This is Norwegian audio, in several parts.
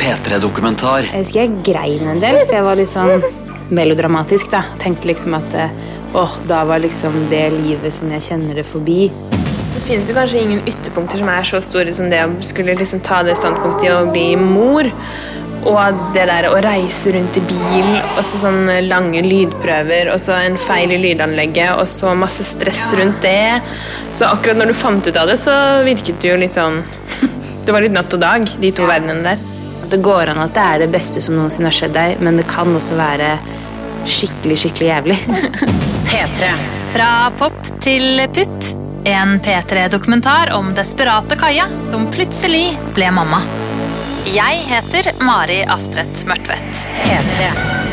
P3-dokumentar. Jeg husker jeg grein en del, for jeg var litt sånn melodramatisk, da. Tenkte liksom at eh, åh, da var liksom det livet som jeg kjenner det forbi. Det finnes jo kanskje ingen ytterpunkter som er så store som det å skulle liksom ta det standpunktet i å bli mor. Og det der å reise rundt i bil, og så sånne lange lydprøver, og så en feil i lydanlegget, og så masse stress rundt det. Så akkurat når du fant ut av det, så virket det jo litt sånn Det var litt natt og dag, de to verdenene der. Det går an at det er det beste som noensinne har skjedd deg, men det kan også være skikkelig, skikkelig jævlig. P3. Fra pop til pupp. En P3-dokumentar om desperate Kaja som plutselig ble mamma. Jeg heter Mari Aftredt Mørtvedt. P3.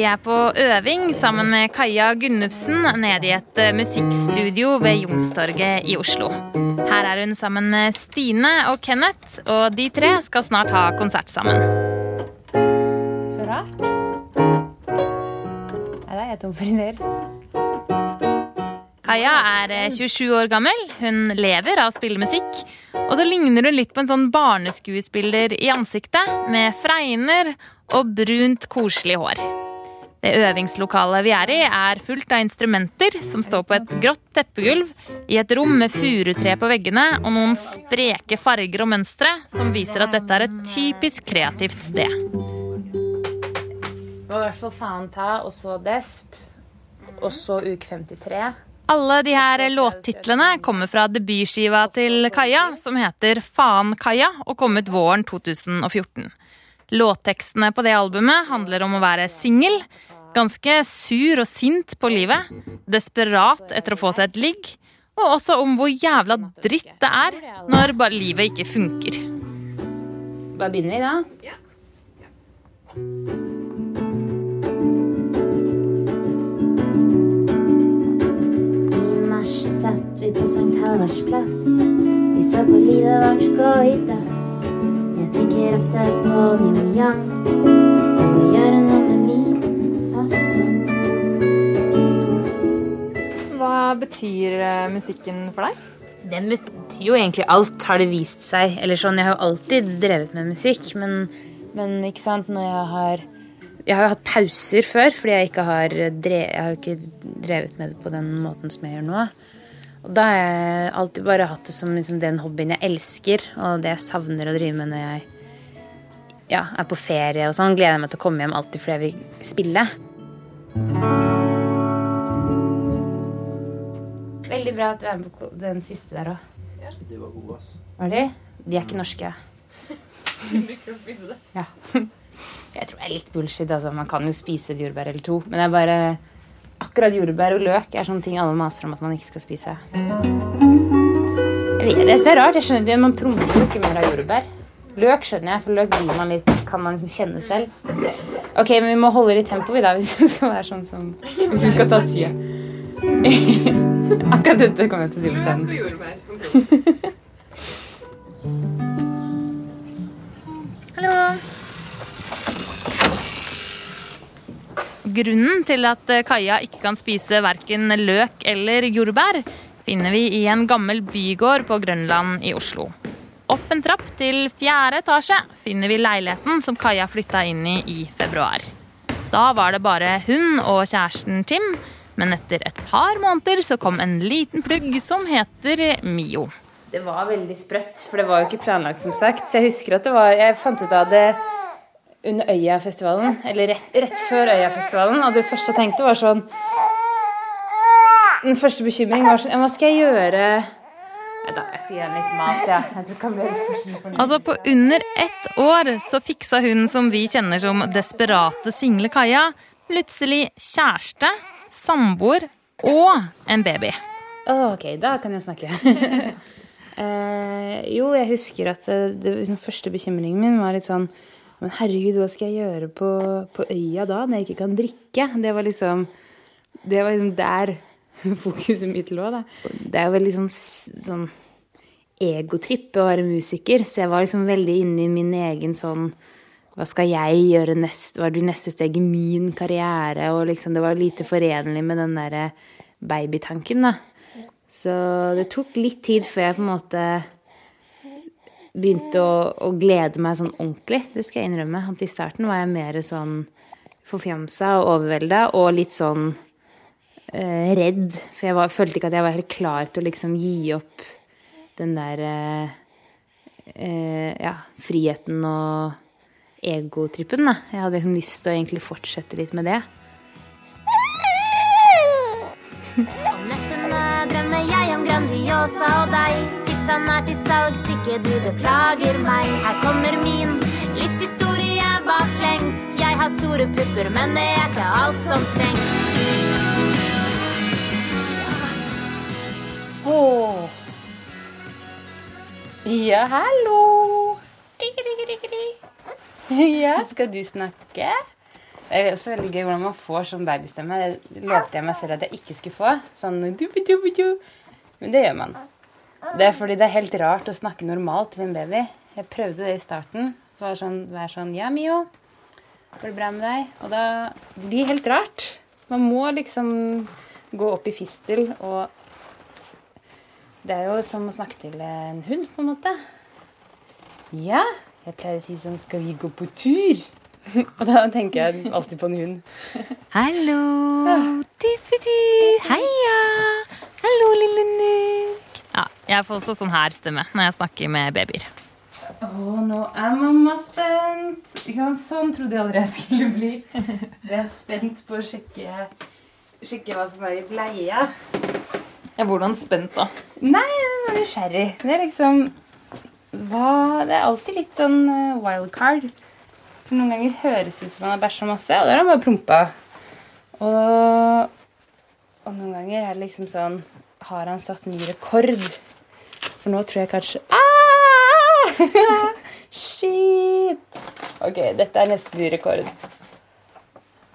Vi er på øving sammen med Kaja Gunnufsen nede i et eh, musikkstudio ved Youngstorget i Oslo. Her er hun sammen med Stine og Kenneth, og de tre skal snart ha konsert sammen. Så rart. Nei, da er jeg tom for ideer. Kaja er eh, 27 år gammel, hun lever av spillemusikk. Og så ligner hun litt på en sånn barneskuespiller i ansiktet, med fregner og brunt, koselig hår. Det øvingslokalet vi er i, er fullt av instrumenter som står på et grått teppegulv i et rom med furutre på veggene og noen spreke farger og mønstre som viser at dette er et typisk kreativt sted. Det var i hvert fall Faen ta, og så Desp, og så Uke 53. Alle de her låttitlene kommer fra debutskiva til Kaja, som heter Faen Kaja, og kom ut våren 2014. Låttekstene på det albumet handler om å være singel, ganske sur og sint på livet, desperat etter å få seg et ligg, og også om hvor jævla dritt det er når bare livet ikke funker. Bare begynner vi, da. I mars satt vi på Sankt Halvards plass. Vi så på livet vårt gå i dass. Jeg tenker ofte på Neil Young. Og må gjøre noe med min fasong. Hva betyr eh, musikken for deg? Den betyr jo egentlig alt, har det vist seg. Eller sånn, Jeg har jo alltid drevet med musikk, men, men ikke sant, når jeg har Jeg har jo hatt pauser før, fordi jeg ikke har, drevet, jeg har jo ikke drevet med det på den måten som jeg gjør nå. Og da har jeg alltid bare hatt det som liksom den hobbyen jeg elsker, og det jeg savner å drive med når jeg ja, er på ferie og sånn. Gleder jeg meg til å komme hjem alltid fordi jeg vil spille. Veldig bra at du er med på den siste der òg. De var gode, ass. Var de? De er ikke norske. Ja. Jeg tror det er litt bullshit. Altså. Man kan jo spise et jordbær eller to. Men det er bare akkurat jordbær og løk er sånne ting alle maser om at man ikke skal spise. Det er så rart. Jeg skjønner ikke, Man promper ikke mer av jordbær. Løk skjønner jeg, for løk man litt, kan man liksom kjenne selv. Ok, men vi må holde litt tempo i dag hvis vi skal være sånn som Hvis vi skal ta tida. Akkurat dette kommer jeg til å si på scenen. Grunnen til at Kaia Kaja ikke kan spise verken løk eller jordbær, finner vi i en gammel bygård på Grønland i Oslo. Opp en trapp til fjerde etasje finner vi leiligheten som Kaja flytta inn i i februar. Da var det bare hun og kjæresten Tim, men etter et par måneder så kom en liten plugg som heter Mio. Det var veldig sprøtt, for det var jo ikke planlagt, som sagt. Så jeg husker at det var Jeg fant ut av det under Øyafestivalen, eller rett, rett før Øyafestivalen, og det første jeg tenkte, var sånn Den første bekymringen var sånn ja, Hva skal jeg gjøre da, jeg skal gi henne litt mat, ja. Jeg tror. Altså På under ett år så fiksa hun som vi kjenner som desperate single Kaja, plutselig kjæreste, samboer og en baby. Ok, da kan jeg snakke. Eh, jo, jeg husker at det, det liksom, første bekymringen min var litt sånn Men herregud, hva skal jeg gjøre på, på øya da, når jeg ikke kan drikke? Det var liksom Det var liksom der fokuset mitt lå, da. Det er jo veldig sånn, sånn egotripp å være musiker, så jeg var liksom veldig inne i min egen sånn hva skal jeg gjøre nest, hva blir neste steg i min karriere? Og liksom, det var lite forenlig med den derre babytanken, da. Så det tok litt tid før jeg på en måte begynte å, å glede meg sånn ordentlig. Det skal jeg innrømme. At i starten var jeg mer sånn forfjamsa og overvelda og litt sånn eh, redd. For jeg var, følte ikke at jeg var helt klar til å liksom gi opp den der eh, eh, ja, friheten og egotrippen, da. Jeg hadde liksom lyst til å egentlig fortsette litt med det. Om nettene drømmer jeg om Grandiosa og deg. Pizzaen er til salgs, ikke du, det plager meg. Her kommer min livshistorie baklengs. Jeg har store pupper, men det er ikke alt som trengs. Åh. Ja, hallo. Ja, skal du snakke? Det er også veldig gøy hvordan man får sånn babystemme. Det lovte jeg meg selv at jeg ikke skulle få. Sånn. Men det gjør man. Det er fordi det er helt rart å snakke normalt til en baby. Jeg prøvde det i starten. Være sånn, være sånn Ja, Mio, går det bra med deg? Og da blir det helt rart. Man må liksom gå opp i fistel og Det er jo som å snakke til en hund, på en måte. Ja, jeg pleier å si sånn Skal vi gå på tur? Og da tenker jeg alltid på en hund. Hallo, tippeti, heia, hallo, lille Nuk. Jeg får også sånn her stemme når jeg snakker med babyer. Å, nå er mamma spent. Sånn trodde jeg aldri jeg skulle bli. Jeg er spent på å sjekke, sjekke hva som er i bleia. Ja, hvordan spent da? Nei, jeg er nysgjerrig. Det er liksom hva, Det er alltid litt sånn eh, wildcard. For noen ganger høres det ut som han har bæsja masse, og da er han bare prompa. Og, og noen ganger er det liksom sånn Har han satt ny rekord? For nå tror jeg kanskje ah! Shit! Ok, dette er nesten ny rekord.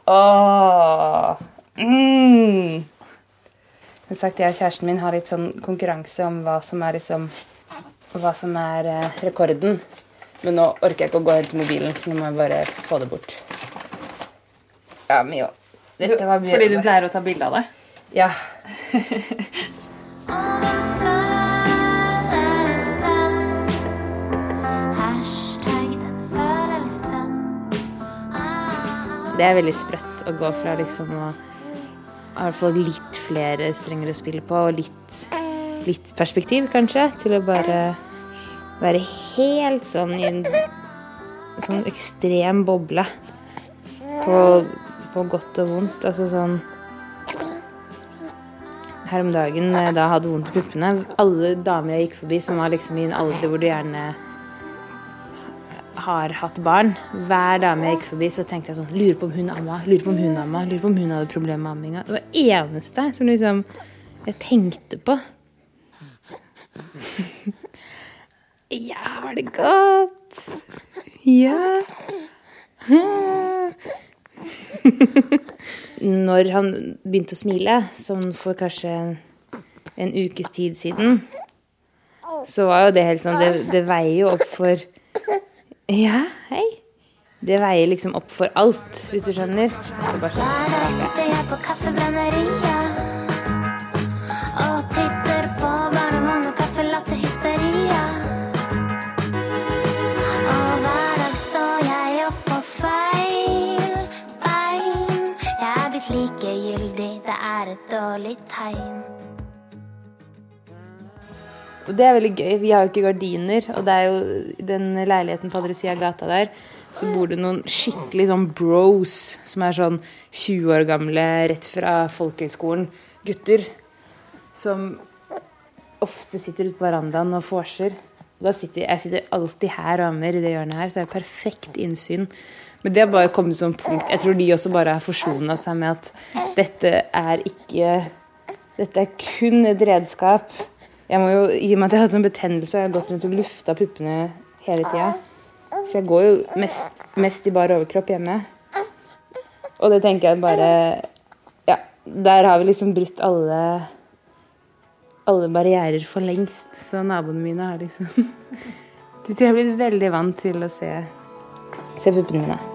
Åh! Mm. Som sagt, jeg og kjæresten min har litt sånn konkurranse om hva som er liksom Hva som er eh, rekorden. Men nå orker jeg ikke å gå og hente mobilen. Nå må jeg bare få det bort. Ja, Mio. Dette var mye Fordi du pleier å ta bilde av det? Ja. Det er veldig sprøtt å gå fra liksom å i hvert litt flere strenger å spille på, og litt, litt perspektiv, kanskje, til å bare være helt sånn i en sånn ekstrem boble. På, på godt og vondt. Altså sånn Her om dagen, eh, da jeg hadde vondt i puppene Alle damer jeg gikk forbi som var liksom i en alder hvor du gjerne har hatt barn. Hver dame jeg gikk forbi, så tenkte jeg sånn Lurer på om hun amma, lurer på om hun amma, lurer på om hun hadde problemer med amminga. Det var det eneste som liksom jeg tenkte på. Ja, var det godt? Ja. Når han begynte å smile, sånn for kanskje en, ukes tid siden, så var jo det helt sånn Det, det veier jo opp for Ja, hei. Det veier liksom opp for alt, hvis du skjønner. Hver dag sitter jeg på kaffebrenneriet og titter på barnevogn og kaffelatte-hysteria. Og hver dag står jeg opp på feil bein. Jeg er blitt likegyldig, det er et dårlig tegn. Og det er veldig gøy. Vi har jo ikke gardiner, og det er jo den leiligheten på andre sida av gata der, så bor det noen skikkelig sånn bros som er sånn 20 år gamle, rett fra folkehøyskolen. Gutter. Som ofte sitter ute på verandaen og vorser. Sitter, jeg sitter alltid her og ammer i det hjørnet her, så jeg har perfekt innsyn. Men det har bare kommet som punkt Jeg tror de også bare har forsona seg med at dette er ikke Dette er kun et redskap Jeg må jo, I og med at jeg har hatt sånn betennelse, har jeg gått rundt og lufta puppene hele tida. Så jeg går jo mest, mest i bar overkropp hjemme. Og det tenker jeg bare Ja, der har vi liksom brutt alle alle barrierer for lengst. Så naboene mine har liksom De tror jeg har blitt veldig vant til å se, se puppene mine.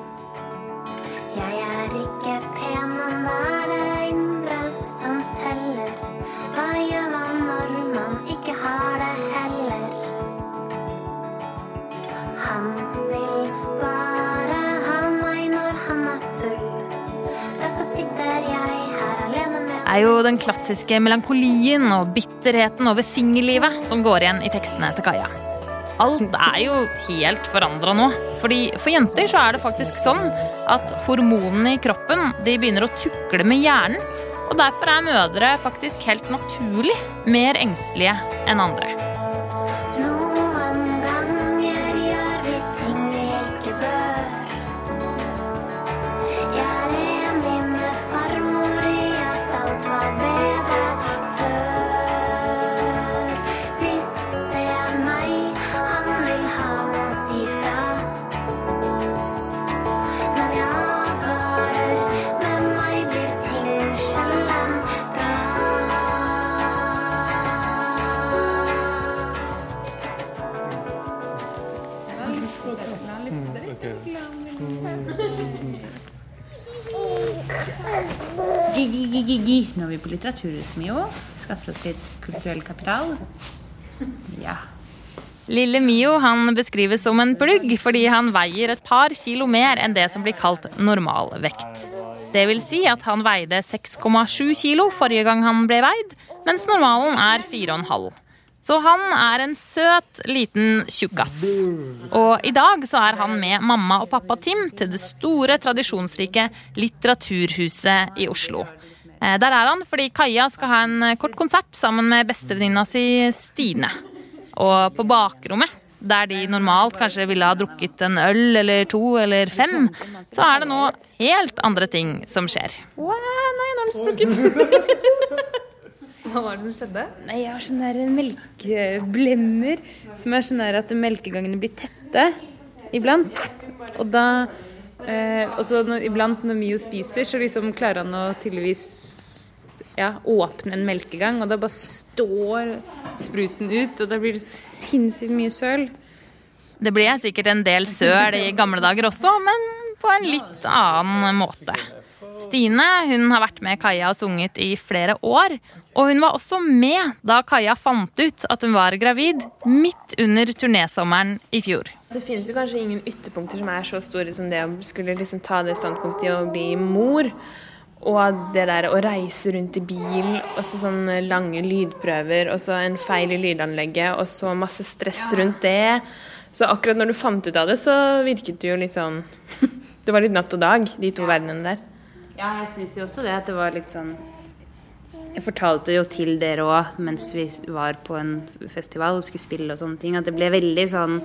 Er jo den klassiske melankolien og bitterheten over singellivet som går igjen i tekstene til Kaja. Alt er jo helt forandra nå. Fordi For jenter så er det faktisk sånn at hormonene i kroppen de begynner å tukle med hjernen. Og derfor er mødre faktisk helt naturlig mer engstelige enn andre. Nå er vi på Litteraturhuset, Mio. Skaffer oss litt kulturell kapital. Ja. Lille Mio han beskrives som en plugg fordi han veier et par kilo mer enn det som blir kalt normalvekt. Det vil si at han veide 6,7 kilo forrige gang han ble veid, mens normalen er 4,5. Så han er en søt, liten tjukkas. Og i dag så er han med mamma og pappa Tim til det store, tradisjonsrike Litteraturhuset i Oslo. Eh, Der er han fordi Kaja skal ha en kort konsert sammen med bestevenninna si Stine. Og på bakrommet, der de normalt kanskje ville ha drukket en øl eller to eller fem, så er det nå helt andre ting som skjer. Wow, nei, nå har den sprukket. Hva var det som skjedde? Nei, jeg har sånne der melkeblemmer som er sånn at melkegangene blir tette iblant. Og da eh, også så iblant når Mio spiser, så liksom klarer han å tydeligvis ja, åpne en melkegang, og da bare står spruten ut, og da blir det så sinnssykt mye søl. Det ble sikkert en del søl i gamle dager også, men på en litt annen måte. Stine hun har vært med Kaja og sunget i flere år. Og hun var også med da Kaja fant ut at hun var gravid, midt under turnésommeren i fjor. Det finnes jo kanskje ingen ytterpunkter som er så store som det å skulle liksom ta det standpunktet i å bli mor. Og det der å reise rundt i bil, og så sånne lange lydprøver, og så en feil i lydanlegget, og så masse stress rundt det. Så akkurat når du fant ut av det, så virket det jo litt sånn Det var litt natt og dag, de to verdenene der. Ja, jeg syns jo også det at det var litt sånn Jeg fortalte jo til dere òg mens vi var på en festival og skulle spille og sånne ting, at det ble veldig sånn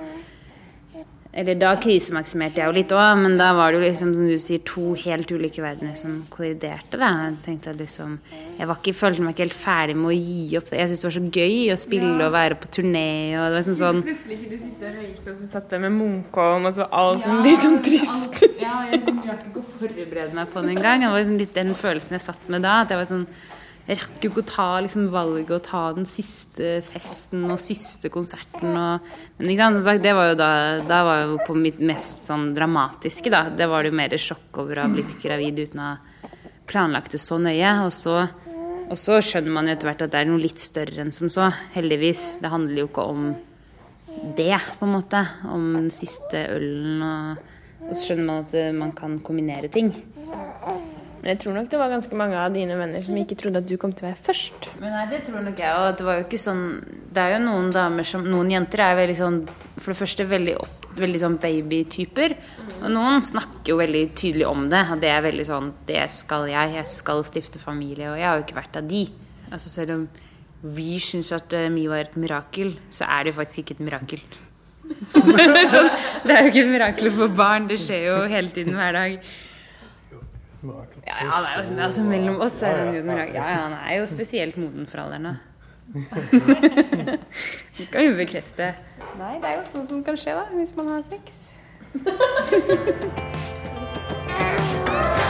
Eller da krisemaksimerte jeg jo litt òg, men da var det jo liksom, som du sier, to helt ulike verdener som kolliderte. Da. Jeg tenkte at liksom Jeg var ikke, følte meg ikke helt ferdig med å gi opp det. Jeg syntes det var så gøy å spille og være på turné og det var sånn sånn Plutselig kunne du sitte og røyke, og så satt jeg med Munkholm, og så alt som litt sånn trist. Ja, jeg klarte ikke å forberede meg på det engang. Det var liksom litt den følelsen jeg satt med da. At jeg var sånn rakk jo ikke å ta liksom, valget å ta den siste festen og siste konserten og Men ikke sant, som sagt, det var jo da Da var jeg jo på mitt mest sånn dramatiske, da. Det var det jo mer sjokk over å ha blitt gravid uten å ha planlagt det så nøye. Og så, og så skjønner man jo etter hvert at det er noe litt større enn som så. Heldigvis. Det handler jo ikke om det, på en måte. Om den siste ølen og og så skjønner man at man kan kombinere ting. Men jeg tror nok det var ganske mange av dine venner som ikke trodde at du kom til å være først. Men nei, det tror nok jeg. òg. det var jo ikke sånn Det er jo noen damer som Noen jenter er veldig sånn For det første veldig, opp, veldig sånn babytyper. Og noen snakker jo veldig tydelig om det. Og det er veldig sånn Det skal jeg. Jeg skal stifte familie. Og jeg har jo ikke vært av de. Altså selv om vi syns at uh, var er et mirakel, så er det jo faktisk ikke et mirakel. sånn, det er jo ikke et mirakel for barn. Det skjer jo hele tiden hver dag. Ja, ja, det er jo, altså, mellom oss er han et mirakel. Ja, ja, han er jo spesielt moden for alderen. da. Du kan jo bekrefte. Nei, det er jo sånn som kan skje da, hvis man har sex.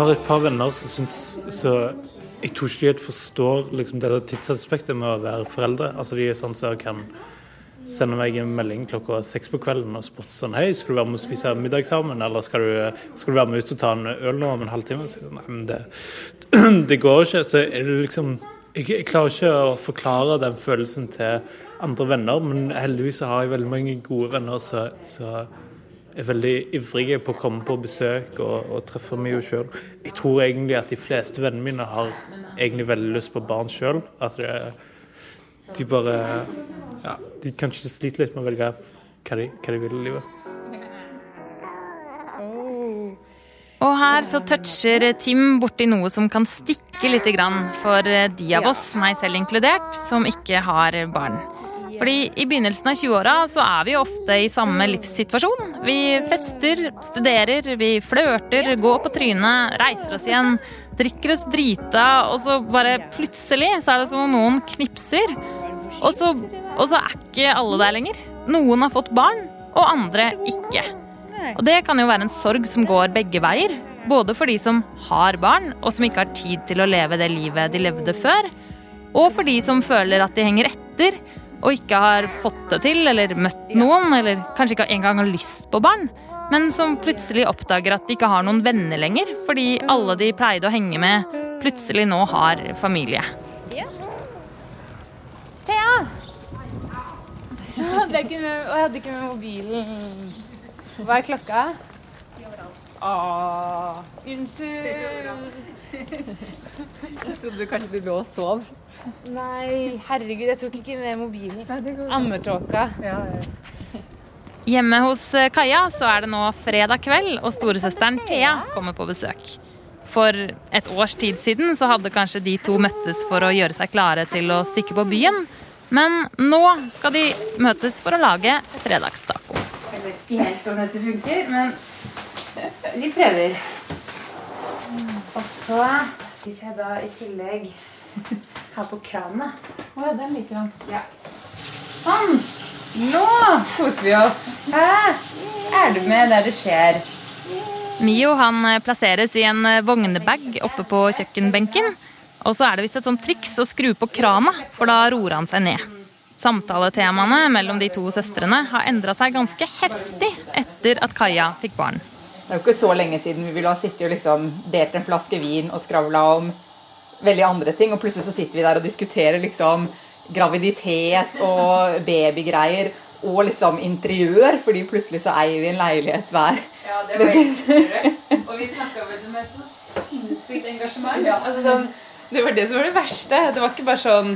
har et par venner som syns så Jeg tror ikke de helt forstår liksom, det tidsaspektet med å være foreldre. Altså De er sånn som kan sende meg en melding klokka seks på kvelden og spørre sånn Hei, skal du være med og spise middag sammen, eller skal du, skal du være med ut og ta en øl nå om en halvtime? Så, Nei, men det, det går ikke. Så er det liksom jeg, jeg klarer ikke å forklare den følelsen til andre venner, men heldigvis så har jeg veldig mange gode venner som er veldig ivrige på å komme på besøk og, og treffe meg jo sjøl. Jeg tror egentlig at de fleste vennene mine har egentlig veldig lyst på barn sjøl. At det, de bare Ja, de kanskje sliter litt med å velge hva de, hva de vil i livet. Og her så toucher Tim borti noe som kan stikke litt grann for de av oss, meg selv inkludert, som ikke har barn. Fordi i begynnelsen av 20-åra så er vi ofte i samme livssituasjon. Vi fester, studerer, vi flørter, går på trynet, reiser oss igjen, drikker oss drita, og så bare plutselig så er det som om noen knipser. Og så, og så er ikke alle der lenger. Noen har fått barn, og andre ikke. Og det kan jo være en sorg som går begge veier. Både for de som har barn, og som ikke har tid til å leve det livet de levde før. Og for de som føler at de henger etter, og ikke har fått det til, eller møtt noen, eller kanskje ikke engang har lyst på barn. Men som plutselig oppdager at de ikke har noen venner lenger, fordi alle de pleide å henge med, plutselig nå har familie. Thea! Jeg hadde ikke med, jeg hadde ikke med mobilen. Hva er klokka? Ah, unnskyld. Jeg trodde kanskje du lå og sov. Nei, herregud, jeg tok ikke med mobilen. Ammetåka. Hjemme hos eh, Kaja så er det nå fredag kveld, og storesøsteren Thea kommer på besøk. For et års tid siden så hadde kanskje de to møttes for å gjøre seg klare til å stikke på byen. Men nå skal de møtes for å lage fredagstaco. Jeg vet ikke helt om dette funker, men vi prøver. Og så, hvis jeg da i tillegg har på kranet Å ja, den liker han. Ja. Sånn! Nå koser vi oss. Hæ? Er du med der det skjer? Mio han eh, plasseres i en eh, vognebag oppe på kjøkkenbenken. Og så er det visst et sånt triks å skru på krana, for da roer han seg ned. Samtaletemaene mellom de to søstrene har endra seg ganske heftig etter at Kaja fikk barn. Det er jo ikke så lenge siden vi ville ha sittet og liksom delt en flaske vin og skravla om veldig andre ting, og plutselig så sitter vi der og diskuterer liksom graviditet og babygreier og liksom interiør, fordi plutselig så eier vi en leilighet hver. Ja, det var helt Og vi snakka vel med så sinnssykt engasjement. Altså, sånn, det var det som var det verste. Det var ikke bare sånn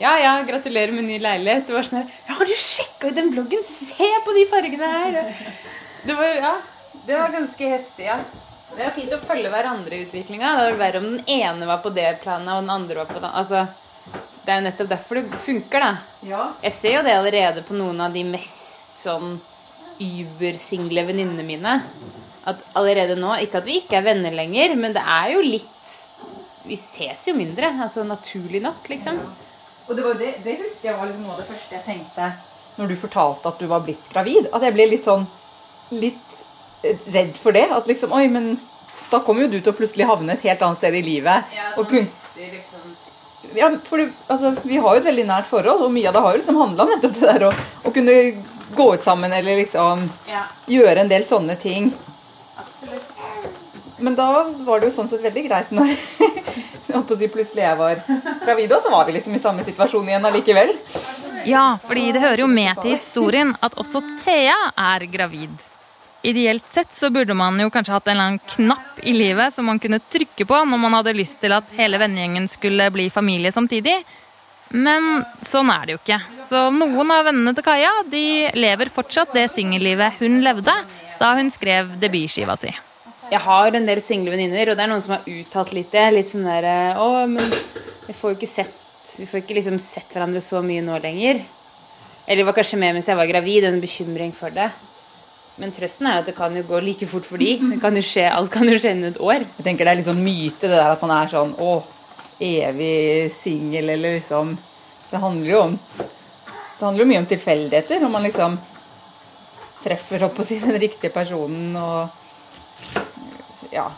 Ja, ja, gratulerer med ny leilighet. Det var sånn Ja, har du sjekka ut den bloggen? Se på de fargene her! Det var, ja, det var ganske heftig, ja. Det er fint å følge hverandre i utviklinga. Det er verre om den ene var på det planet, og den andre var på det Altså, det er jo nettopp derfor det funker, da. Ja. Jeg ser jo det allerede på noen av de mest sånn übersingle venninnene mine. At allerede nå Ikke at vi ikke er venner lenger, men det er jo litt Vi ses jo mindre. Altså naturlig nok, liksom. Og det, var det, det husker jeg var liksom noe av det første jeg tenkte når du fortalte at du var blitt gravid. At jeg ble litt sånn litt redd for det. At liksom Oi, men da kommer jo du til å plutselig havne et helt annet sted i livet. og kun, ja, for det, altså, Vi har jo et veldig nært forhold, og mye av det har jo liksom handla om nettopp det der å, å kunne gå ut sammen eller liksom Ja, gjøre en del sånne ting. absolutt. Men da var det jo sånn sett veldig greit når si, plutselig jeg var gravid, og så var vi liksom i samme situasjon igjen allikevel. Ja, fordi det hører jo med til historien at også Thea er gravid. Ideelt sett så burde man jo kanskje hatt en eller annen knapp i livet som man kunne trykke på når man hadde lyst til at hele vennegjengen skulle bli familie samtidig. Men sånn er det jo ikke. Så noen av vennene til Kaja de lever fortsatt det singellivet hun levde da hun skrev debutskiva si. Jeg har en del single venninner, og det er noen som har uttalt litt det. Litt sånn der Å, men vi får jo ikke sett Vi får ikke liksom sett hverandre så mye nå lenger. Eller det var kanskje mer mens jeg var gravid, en bekymring for det. Men trøsten er at det kan jo gå like fort for de. Det kan jo skje, alt kan jo skje innen et år. Jeg tenker Det er litt sånn myte, det der at man er sånn å, evig singel, eller liksom Det handler jo om Det handler jo mye om tilfeldigheter. Om man liksom treffer opp på si, den riktige personen og Ja.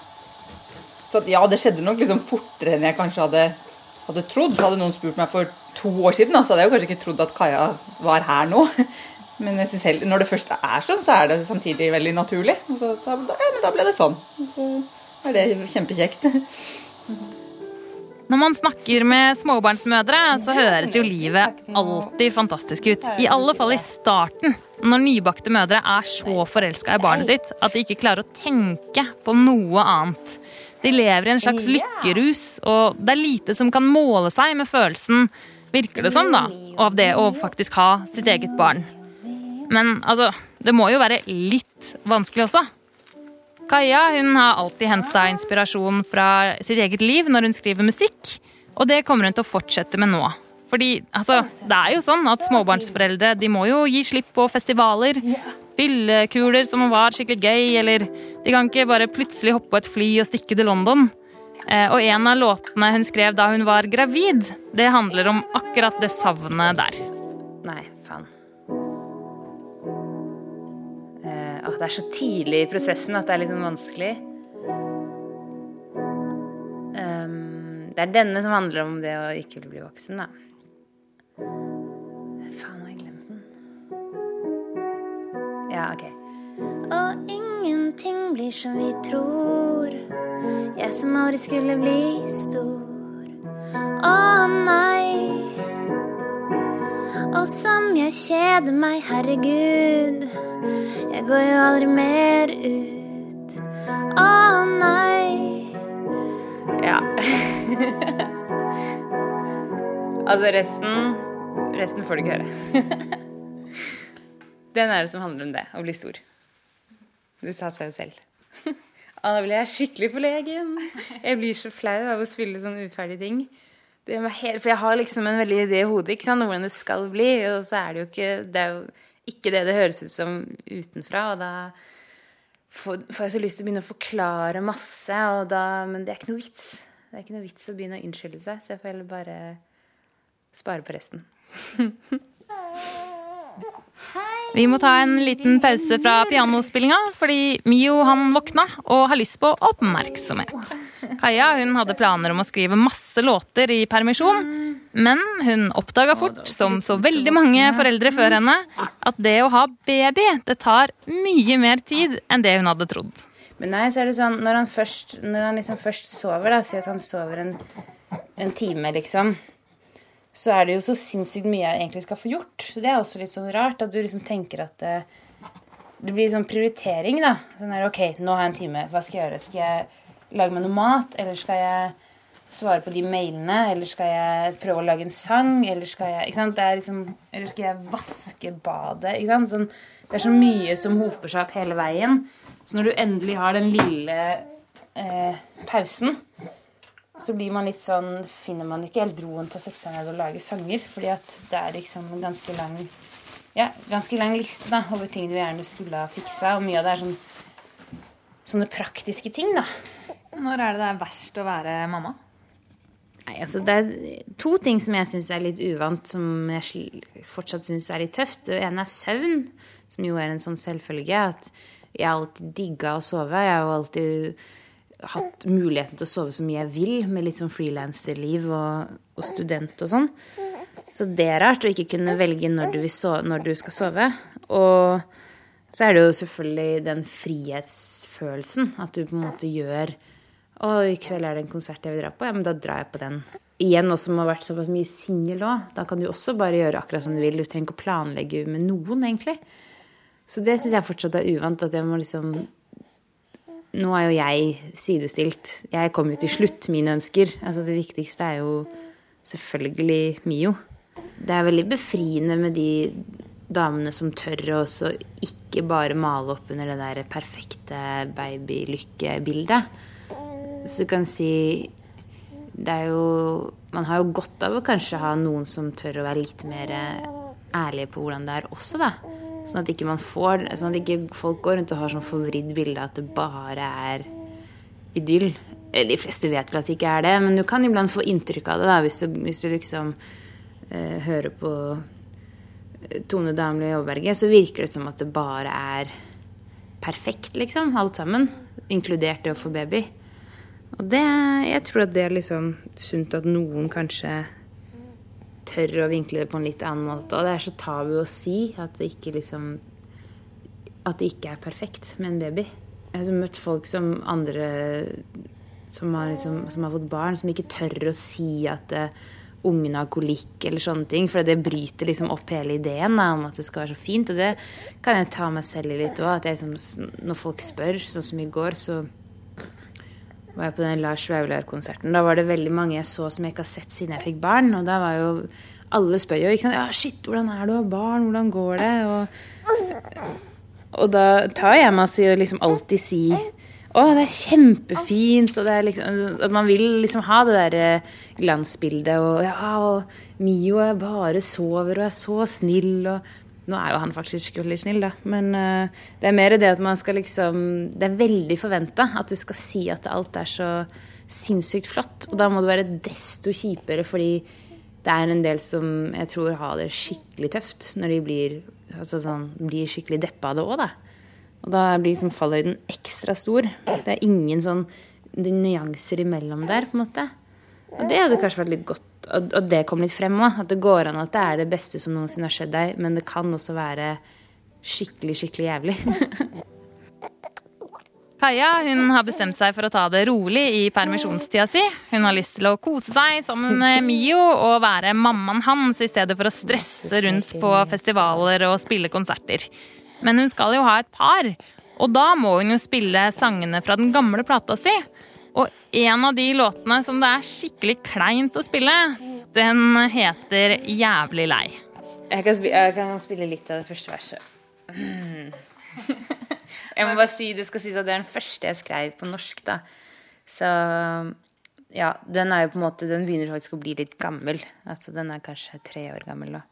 Så ja, det skjedde nok liksom fortere enn jeg kanskje hadde, hadde trodd. Hadde noen spurt meg for to år siden, så hadde jeg jo kanskje ikke trodd at Kaja var her nå. Men jeg synes heller, når det først er sånn, så er det samtidig veldig naturlig. Og så, da, da, ja, men da ble det sånn. Og så er det kjempekjekt. Når man snakker med småbarnsmødre, så høres jo livet alltid fantastisk ut. I alle fall i starten, når nybakte mødre er så forelska i barnet sitt at de ikke klarer å tenke på noe annet. De lever i en slags lykkerus, og det er lite som kan måle seg med følelsen, virker det som, da, av det å faktisk ha sitt eget barn. Men altså, det må jo være litt vanskelig også. Kaja hun har alltid henta inspirasjon fra sitt eget liv når hun skriver musikk, og det kommer hun til å fortsette med nå. Fordi altså, det er jo sånn at småbarnsforeldre de må jo gi slipp på festivaler, fyllekuler som var skikkelig gøy, eller de kan ikke bare plutselig hoppe på et fly og stikke til London. Eh, og en av låtene hun skrev da hun var gravid, det handler om akkurat det savnet der. Nei, åh, det er så tidlig i prosessen at det er litt sånn vanskelig. Um, det er denne som handler om det å ikke bli voksen, da. Faen, har jeg glemt den? Ja, ok. Og ingenting blir som vi tror. Jeg som aldri skulle bli stor. Å nei. Og som jeg kjeder meg, herregud. Jeg går jo aldri mer ut. Å nei. Ja. altså, resten Resten får du ikke høre. Den er det som handler om det, å bli stor. Det sa seg jo selv. Og da blir jeg skikkelig forlegen. Jeg blir så flau av å spille sånne uferdige ting. Helt, for jeg har liksom en veldig idé i hodet ikke sant, hvordan det skal bli, og så er det jo ikke det er jo ikke det det høres ut som utenfra. Og da får, jeg så lyst til å begynne å forklare masse, da, men det er ikke noe vits. Det er ikke noe vits å begynne å unnskylde seg, så jeg får heller bare spare på resten. Vi må ta en liten pause fra pianospillinga, fordi Mio han våkna og har lyst på oppmerksomhet. Kaja hun hadde planer om å skrive masse låter i permisjon, men hun oppdaga fort, som så veldig mange foreldre før henne, at det å ha baby det tar mye mer tid enn det hun hadde trodd. Men nei, så er det sånn, når han først, når han liksom først sover, da, si at han sover en, en time, liksom, så er det jo så sinnssykt mye jeg egentlig skal få gjort. Så det er også litt sånn rart at du liksom tenker at det, det blir sånn prioritering, da. Sånn her, OK, nå har jeg en time. Hva skal jeg gjøre? Skal jeg lage meg noe mat? Eller skal jeg svare på de mailene? Eller skal jeg prøve å lage en sang? Eller skal jeg, ikke sant? Liksom, eller skal jeg vaske badet? Ikke sant? Sånn, det er så mye som hoper seg opp hele veien. Så når du endelig har den lille eh, pausen, så blir man litt sånn Finner man ikke helt roen til å sette seg ned og lage sanger. Fordi at det er liksom en ganske lang ja, ganske lang liste da, over ting du gjerne skulle ha fiksa. Og mye av det er sånn, sånne praktiske ting, da. Når er det det er verst å være mamma? Nei, altså Det er to ting som jeg syns er litt uvant, som jeg fortsatt syns er litt tøft. Det ene er søvn, som jo er en sånn selvfølge. At jeg har alltid digga å sove. Jeg har jo alltid hatt muligheten til å sove så mye jeg vil, med litt sånn frilanserliv og, og, student og sånn. Så det er rart å ikke kunne velge når du, sove, når du, skal sove. Og så er det jo selvfølgelig den frihetsfølelsen. At du på en måte gjør Å, i kveld er det en konsert jeg vil dra på. Ja, men da drar jeg på den. Igjen også som har vært såpass mye singel òg. Da kan du også bare gjøre akkurat som du vil. Du trenger ikke å planlegge med noen, egentlig. Så det syns jeg fortsatt er uvant. At jeg må liksom nå er jo jeg sidestilt. Jeg kommer jo til slutt, mine ønsker. Altså det viktigste er jo selvfølgelig Mio. Det er veldig befriende med de, damene som tør å ikke bare male opp under det der perfekte babylykkebildet. Så du kan si Det er jo Man har jo godt av å kanskje ha noen som tør å være litt mer ærlige på hvordan det er også, da. Sånn at ikke man får Sånn at ikke folk går rundt og har sånn forvridd bilde av at det bare er idyll. De fleste vet vel at det ikke er det, men du kan iblant få inntrykk av det da, hvis du, hvis du liksom eh, hører på Tone Damli Aaberge, så virker det som at det bare er perfekt, liksom. Alt sammen. Inkludert det å få baby. Og det Jeg tror at det er liksom sunt at noen kanskje tør å vinkle det på en litt annen måte. Og det er så tabu å si at det ikke liksom At det ikke er perfekt med en baby. Jeg har møtt folk som andre som har, liksom, som har, fått barn, som ikke tør å si at uh, ungene har kolikk eller sånne ting. For det bryter liksom opp hele ideen da, om at det skal være så fint. Og det kan jeg ta meg selv i litt òg. Når folk spør, sånn som i går, så var jeg på den Lars Vaular-konserten. Da var det veldig mange jeg så som jeg ikke har sett siden jeg fikk barn. Og da var jo Alle spør jo ikke sant, ja, shit, hvordan er du å ha barn? Hvordan går det? Og, og da tar jeg meg i å liksom alltid si å, det er kjempefint. Og det er liksom, at man vil liksom ha det der eh, glansbildet. Og ja, og Mio bare sover og er så snill. Og nå er jo han faktisk veldig snill, da. Men uh, det er mer det at man skal liksom Det er veldig forventa at du skal si at alt er så sinnssykt flott. Og da må det være desto kjipere, fordi det er en del som jeg tror har det skikkelig tøft når de blir, altså sånn, blir skikkelig deppa av det òg, da. Og da blir liksom fallhøyden ekstra stor. Det er ingen sånn nyanser imellom der, på en måte. Og det hadde kanskje vært litt godt at det kom litt frem òg. At det går an at det er det beste som noensinne har skjedd deg, men det kan også være skikkelig, skikkelig jævlig. Kaja hun har bestemt seg for å ta det rolig i permisjonstida si. Hun har lyst til å kose seg sammen med Mio og være mammaen hans i stedet for å stresse rundt på festivaler og spille konserter. Men hun skal jo ha et par, og da må hun jo spille sangene fra den gamle plata si. Og en av de låtene som det er skikkelig kleint å spille, den heter Jævlig lei. Jeg kan, spille, jeg kan spille litt av det første verset. Jeg må bare si, Det skal sies at det er den første jeg skrev på norsk. da. Så ja, den er jo på en måte, den begynner faktisk å bli litt gammel. Altså, Den er kanskje tre år gammel da.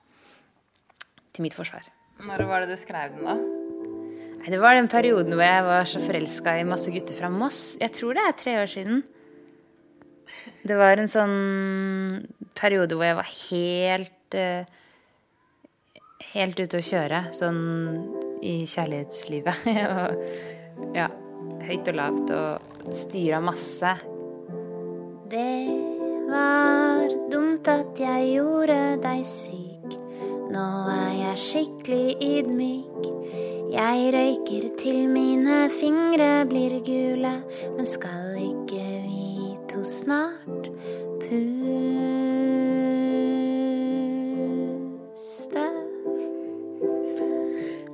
Til mitt forsvar. Når var det du skrev den, da? Det var den perioden hvor jeg var så forelska i masse gutter fra Moss. Jeg tror det er tre år siden. Det var en sånn periode hvor jeg var helt uh, Helt ute å kjøre. Sånn i kjærlighetslivet. og ja, høyt og lavt og styra masse. Det var dumt at jeg gjorde deg syk. Nå er jeg skikkelig ydmyk. Jeg røyker til mine fingre blir gule, men skal ikke vi to snart puste?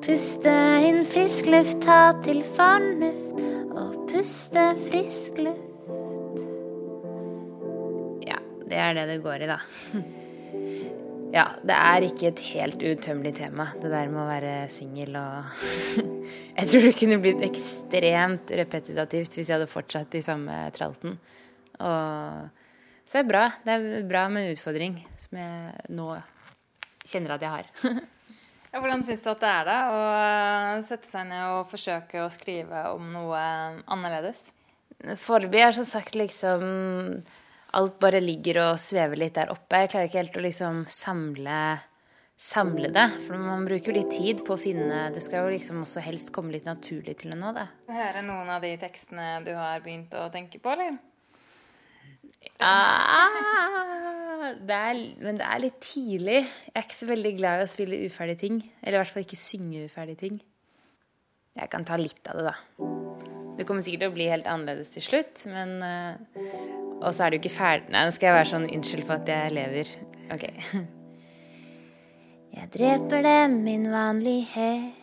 Puste inn frisk luft, ta til fornuft, og puste frisk luft. Ja, det er det det går i, da. Ja, det er ikke et helt utømmelig tema, det der med å være singel og Jeg tror det kunne blitt ekstremt repetitivt hvis jeg hadde fortsatt i samme tralten. Og så det er bra. Det er bra med en utfordring som jeg nå kjenner at jeg har. ja, hvordan syns du at det er da å sette seg ned og forsøke å skrive om noe annerledes? Foreløpig har som sagt liksom alt bare ligger og svever litt der oppe. Jeg klarer ikke helt å liksom samle, samle det. For man bruker jo litt tid på å finne Det skal jo liksom også helst komme litt naturlig til en nå, da. Høre noen av de tekstene du har begynt å tenke på, eller? Ah, det er, men det er litt tidlig. Jeg er ikke så veldig glad i å spille uferdige ting. Eller i hvert fall ikke synge uferdige ting. Jeg kan ta litt av det, da. Det kommer sikkert til å bli helt annerledes til slutt, men uh, og så er du ikke ferdig Nei, nå skal jeg være sånn Unnskyld for at jeg lever. Ok. Jeg dreper dem min vanlighet.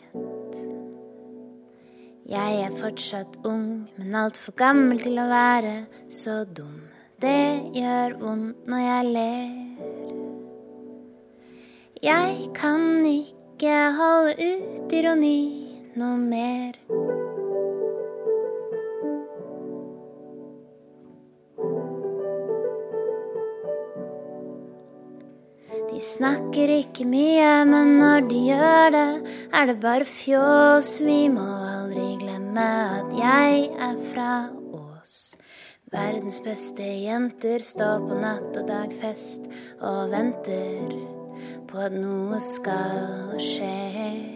Jeg er fortsatt ung, men altfor gammel til å være så dum. Det gjør vondt når jeg ler. Jeg kan ikke holde ut ironi noe mer. Snakker ikke mye, men når de gjør det, er det bare fjås. Vi må aldri glemme at jeg er fra Ås. Verdens beste jenter står på natt og dag fest og venter på at noe skal skje.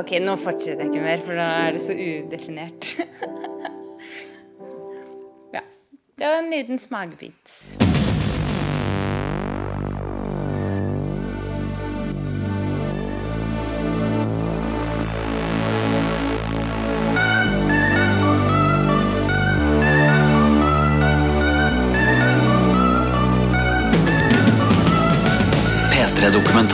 Ok, nå fortsetter jeg ikke mer, for da er det så udefinert. ja. Det var en liten smakebit.